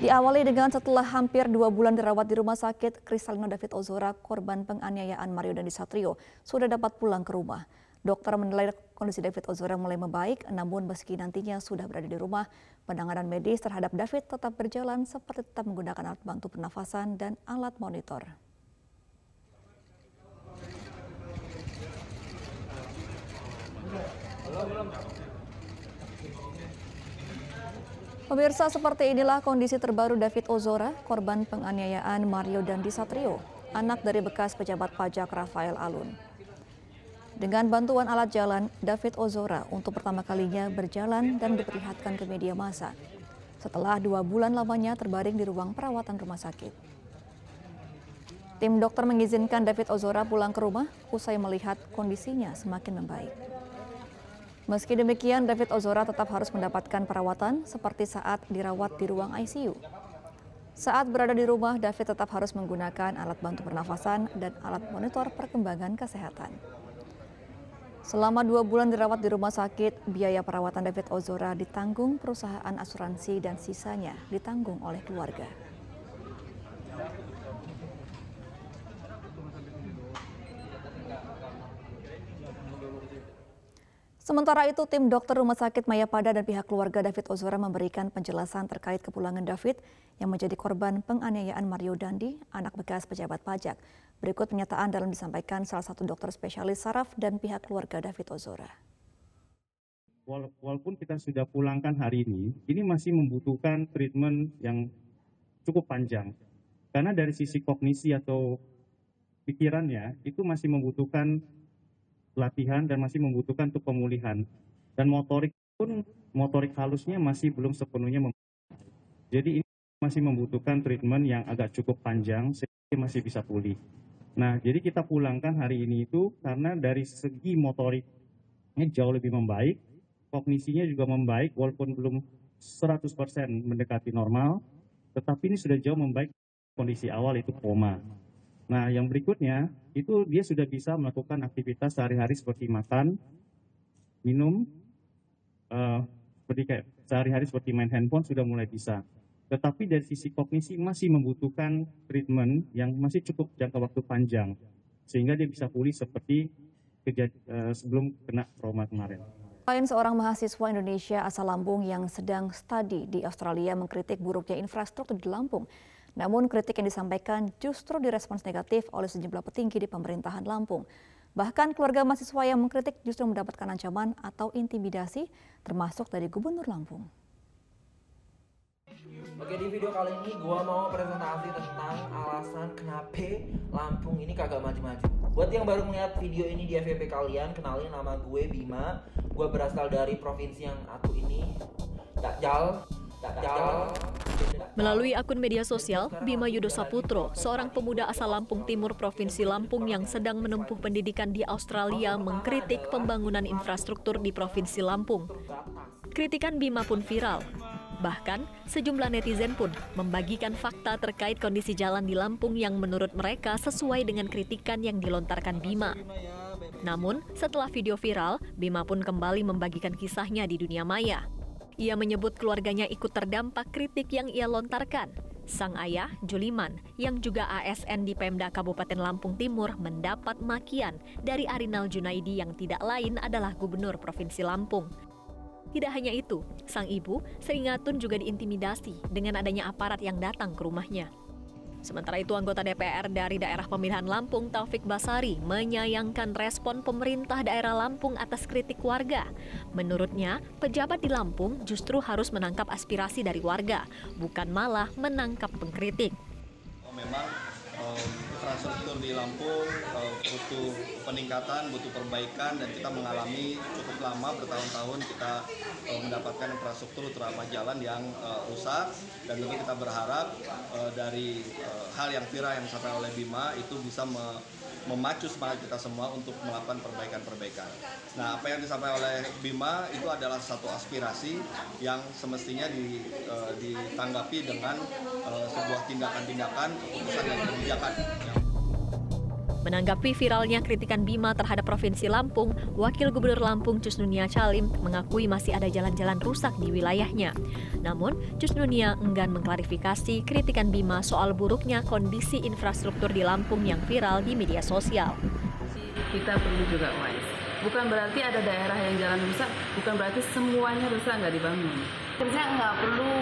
Diawali dengan setelah hampir dua bulan dirawat di rumah sakit, Kristalino David Ozora, korban penganiayaan Mario dan Satrio, sudah dapat pulang ke rumah. Dokter menilai kondisi David Ozora mulai membaik, namun meski nantinya sudah berada di rumah, penanganan medis terhadap David tetap berjalan seperti tetap menggunakan alat bantu pernafasan dan alat monitor. Pemirsa, seperti inilah kondisi terbaru David Ozora, korban penganiayaan Mario Dandi Satrio, anak dari bekas pejabat pajak Rafael Alun. Dengan bantuan alat jalan, David Ozora untuk pertama kalinya berjalan dan diperlihatkan ke media massa. Setelah dua bulan lamanya terbaring di ruang perawatan rumah sakit. Tim dokter mengizinkan David Ozora pulang ke rumah usai melihat kondisinya semakin membaik. Meski demikian, David Ozora tetap harus mendapatkan perawatan seperti saat dirawat di ruang ICU. Saat berada di rumah, David tetap harus menggunakan alat bantu pernafasan dan alat monitor perkembangan kesehatan. Selama dua bulan dirawat di rumah sakit, biaya perawatan David Ozora ditanggung perusahaan asuransi dan sisanya ditanggung oleh keluarga. Sementara itu, tim dokter Rumah Sakit Mayapada dan pihak keluarga David Ozora memberikan penjelasan terkait kepulangan David yang menjadi korban penganiayaan Mario Dandi, anak bekas pejabat pajak. Berikut pernyataan dalam disampaikan salah satu dokter spesialis saraf dan pihak keluarga David Ozora. Walaupun kita sudah pulangkan hari ini, ini masih membutuhkan treatment yang cukup panjang. Karena dari sisi kognisi atau pikirannya, itu masih membutuhkan latihan dan masih membutuhkan untuk pemulihan. Dan motorik pun motorik halusnya masih belum sepenuhnya Jadi ini masih membutuhkan treatment yang agak cukup panjang sehingga masih bisa pulih. Nah, jadi kita pulangkan hari ini itu karena dari segi motoriknya jauh lebih membaik, kognisinya juga membaik walaupun belum 100% mendekati normal, tetapi ini sudah jauh membaik kondisi awal itu koma. Nah, yang berikutnya itu dia sudah bisa melakukan aktivitas sehari-hari seperti makan, minum, uh, seperti kayak sehari-hari seperti main handphone sudah mulai bisa. Tetapi dari sisi kognisi masih membutuhkan treatment yang masih cukup jangka waktu panjang sehingga dia bisa pulih seperti uh, sebelum kena trauma kemarin. Selain seorang mahasiswa Indonesia asal Lampung yang sedang studi di Australia mengkritik buruknya infrastruktur di Lampung, namun kritik yang disampaikan justru direspons negatif oleh sejumlah petinggi di pemerintahan Lampung. Bahkan keluarga mahasiswa yang mengkritik justru mendapatkan ancaman atau intimidasi termasuk dari Gubernur Lampung. Oke di video kali ini gue mau presentasi tentang alasan kenapa Lampung ini kagak maju-maju. Buat yang baru melihat video ini di FVP kalian, kenalin nama gue Bima. Gue berasal dari provinsi yang atu ini, Dakjal. Dakjal. Melalui akun media sosial, Bima Yudo Saputro, seorang pemuda asal Lampung Timur Provinsi Lampung yang sedang menempuh pendidikan di Australia mengkritik pembangunan infrastruktur di Provinsi Lampung. Kritikan Bima pun viral. Bahkan, sejumlah netizen pun membagikan fakta terkait kondisi jalan di Lampung yang menurut mereka sesuai dengan kritikan yang dilontarkan Bima. Namun, setelah video viral, Bima pun kembali membagikan kisahnya di dunia maya. Ia menyebut keluarganya ikut terdampak kritik yang ia lontarkan. Sang ayah, Juliman, yang juga ASN di Pemda Kabupaten Lampung Timur, mendapat makian dari Arinal Junaidi yang tidak lain adalah Gubernur Provinsi Lampung. Tidak hanya itu, sang ibu, Seringatun juga diintimidasi dengan adanya aparat yang datang ke rumahnya. Sementara itu anggota DPR dari daerah pemilihan Lampung Taufik Basari menyayangkan respon pemerintah daerah Lampung atas kritik warga. Menurutnya, pejabat di Lampung justru harus menangkap aspirasi dari warga, bukan malah menangkap pengkritik. Oh, memang infrastruktur di Lampung uh, butuh peningkatan, butuh perbaikan dan kita mengalami cukup lama bertahun-tahun kita uh, mendapatkan infrastruktur terutama jalan yang uh, rusak. Dan tentu kita berharap uh, dari hal yang viral yang disampaikan oleh Bima itu bisa memacu semangat kita semua untuk melakukan perbaikan-perbaikan. Nah, apa yang disampaikan oleh Bima itu adalah satu aspirasi yang semestinya di, uh, ditanggapi dengan uh, sebuah tindakan-tindakan keputusan dan kebijakan. Menanggapi viralnya kritikan Bima terhadap Provinsi Lampung, Wakil Gubernur Lampung Cusnunia Calim mengakui masih ada jalan-jalan rusak di wilayahnya. Namun, Cusnunia enggan mengklarifikasi kritikan Bima soal buruknya kondisi infrastruktur di Lampung yang viral di media sosial. Kita perlu juga wise. Bukan berarti ada daerah yang jalan rusak, bukan berarti semuanya rusak nggak dibangun. Kerja nggak perlu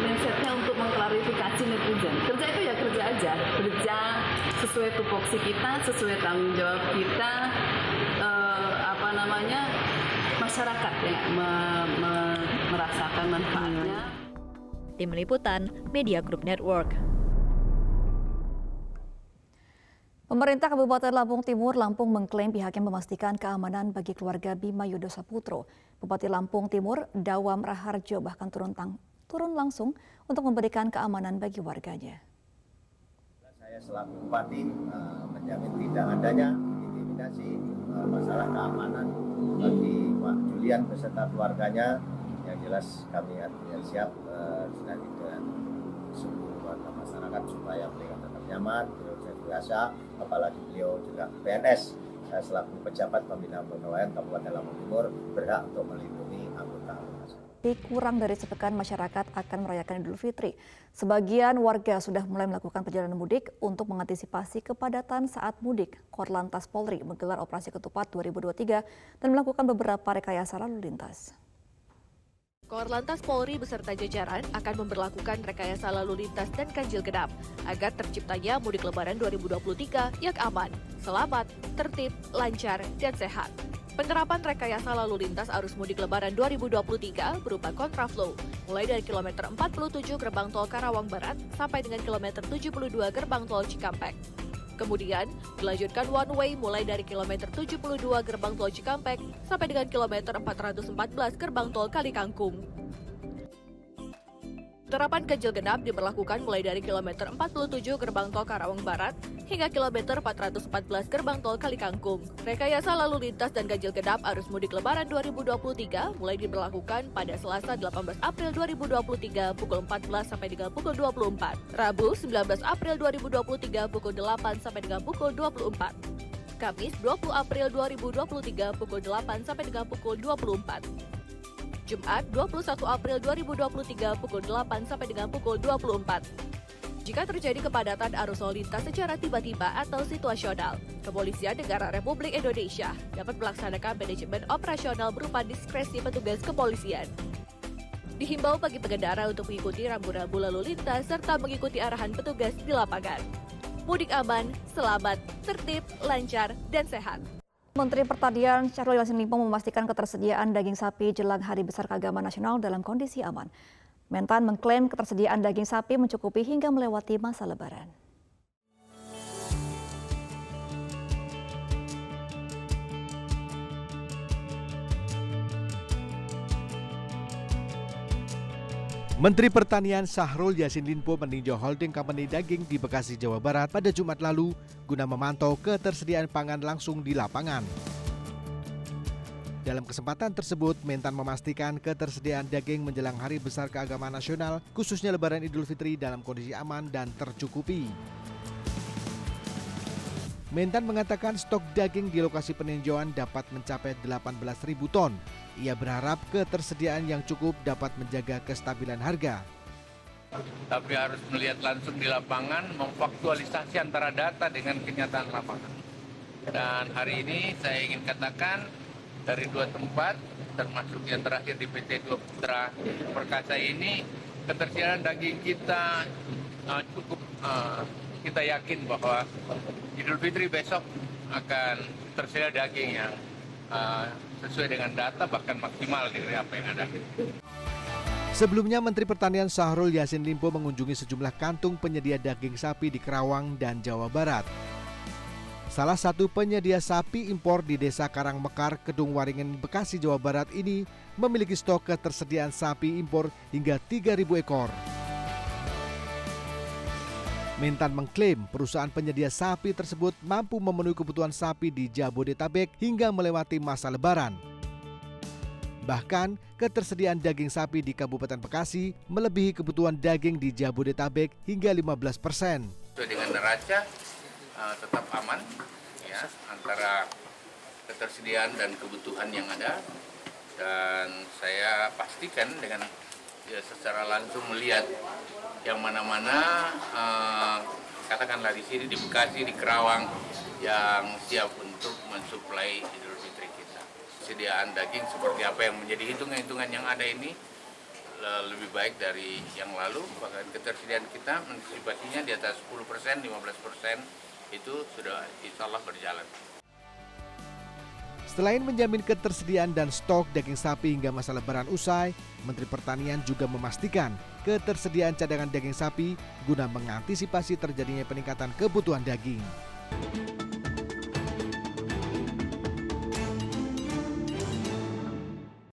mindsetnya untuk mengklarifikasi netizen. Kerja itu ya kerja aja, kerja sesuai tupoksi kita, sesuai tanggung jawab kita, eh, apa namanya masyarakat yang me, me, merasakan manfaatnya. Tim Liputan, Media Group Network. Pemerintah Kabupaten Lampung Timur, Lampung mengklaim pihaknya memastikan keamanan bagi keluarga Bima Yudo Saputro. Bupati Lampung Timur, Dawam Raharjo bahkan turun, tang, turun langsung untuk memberikan keamanan bagi warganya. Saya selaku Bupati uh, menjamin tidak adanya intimidasi uh, masalah keamanan bagi Pak Julian beserta keluarganya. Yang jelas kami artinya siap uh, dengan seluruh warga masyarakat supaya mereka tetap nyaman, biasa, apalagi beliau juga PNS. Saya selaku pejabat pembina kepegawaian Kabupaten Lampung Timur berhak untuk melindungi anggota Kurang dari sepekan masyarakat akan merayakan Idul Fitri. Sebagian warga sudah mulai melakukan perjalanan mudik untuk mengantisipasi kepadatan saat mudik. Korlantas Polri menggelar operasi ketupat 2023 dan melakukan beberapa rekayasa lalu lintas. Korlantas Polri beserta jajaran akan memperlakukan rekayasa lalu lintas dan ganjil genap agar terciptanya mudik lebaran 2023 yang aman, selamat, tertib, lancar, dan sehat. Penerapan rekayasa lalu lintas arus mudik lebaran 2023 berupa kontraflow, mulai dari kilometer 47 gerbang tol Karawang Barat sampai dengan kilometer 72 gerbang tol Cikampek. Kemudian dilanjutkan one way mulai dari kilometer 72 gerbang tol Cikampek sampai dengan kilometer 414 gerbang tol Kalikangkung. Penerapan ganjil genap diberlakukan mulai dari kilometer 47 gerbang tol Karawang Barat hingga kilometer 414 gerbang tol Kalikangkung. Rekayasa lalu lintas dan ganjil genap arus mudik lebaran 2023 mulai diberlakukan pada Selasa 18 April 2023 pukul 14 sampai dengan pukul 24. Rabu 19 April 2023 pukul 8 sampai dengan pukul 24. Kamis 20 April 2023 pukul 8 sampai dengan pukul 24. Jumat 21 April 2023 pukul 8 sampai dengan pukul 24. Jika terjadi kepadatan arus lalu lintas secara tiba-tiba atau situasional, Kepolisian Negara Republik Indonesia dapat melaksanakan manajemen operasional berupa diskresi petugas kepolisian. Dihimbau bagi pengendara untuk mengikuti rambu-rambu lalu lintas serta mengikuti arahan petugas di lapangan. Mudik aman, selamat, tertib, lancar, dan sehat. Menteri Pertanian Syahrul Yassin Limpo memastikan ketersediaan daging sapi jelang Hari Besar Keagamaan Nasional dalam kondisi aman. Mentan mengklaim ketersediaan daging sapi mencukupi hingga melewati masa lebaran. Menteri Pertanian Sahrul Yassin Limpo meninjau holding company daging di Bekasi, Jawa Barat pada Jumat lalu guna memantau ketersediaan pangan langsung di lapangan. Dalam kesempatan tersebut, Mentan memastikan ketersediaan daging menjelang Hari Besar Keagamaan Nasional, khususnya Lebaran Idul Fitri dalam kondisi aman dan tercukupi. Mentan mengatakan stok daging di lokasi peninjauan dapat mencapai 18.000 ton ia berharap ketersediaan yang cukup dapat menjaga kestabilan harga. Tapi harus melihat langsung di lapangan, memfaktualisasi antara data dengan kenyataan lapangan. Dan hari ini saya ingin katakan dari dua tempat, termasuk yang terakhir di PT Dua Putra Perkasa ini, ketersediaan daging kita uh, cukup uh, kita yakin bahwa Idul Fitri besok akan tersedia daging yang uh, sesuai dengan data bahkan maksimal dari apa yang ada. Sebelumnya Menteri Pertanian Sahrul Yassin Limpo mengunjungi sejumlah kantung penyedia daging sapi di Kerawang dan Jawa Barat. Salah satu penyedia sapi impor di Desa Karangmekar, Kedung Waringin, Bekasi, Jawa Barat ini memiliki stok ketersediaan sapi impor hingga 3.000 ekor. Mentan mengklaim perusahaan penyedia sapi tersebut mampu memenuhi kebutuhan sapi di Jabodetabek hingga melewati masa lebaran. Bahkan, ketersediaan daging sapi di Kabupaten Bekasi melebihi kebutuhan daging di Jabodetabek hingga 15 persen. Dengan neraca uh, tetap aman ya antara ketersediaan dan kebutuhan yang ada dan saya pastikan dengan ya, secara langsung melihat yang mana-mana uh, katakanlah di sini di Bekasi di Kerawang yang siap untuk mensuplai Idul Fitri kita. Sediaan daging seperti apa yang menjadi hitungan-hitungan yang ada ini lebih baik dari yang lalu bahkan ketersediaan kita antisipasinya di atas 10 persen 15 persen itu sudah insya Allah berjalan. Selain menjamin ketersediaan dan stok daging sapi hingga masa lebaran usai, Menteri Pertanian juga memastikan ketersediaan cadangan daging sapi guna mengantisipasi terjadinya peningkatan kebutuhan daging.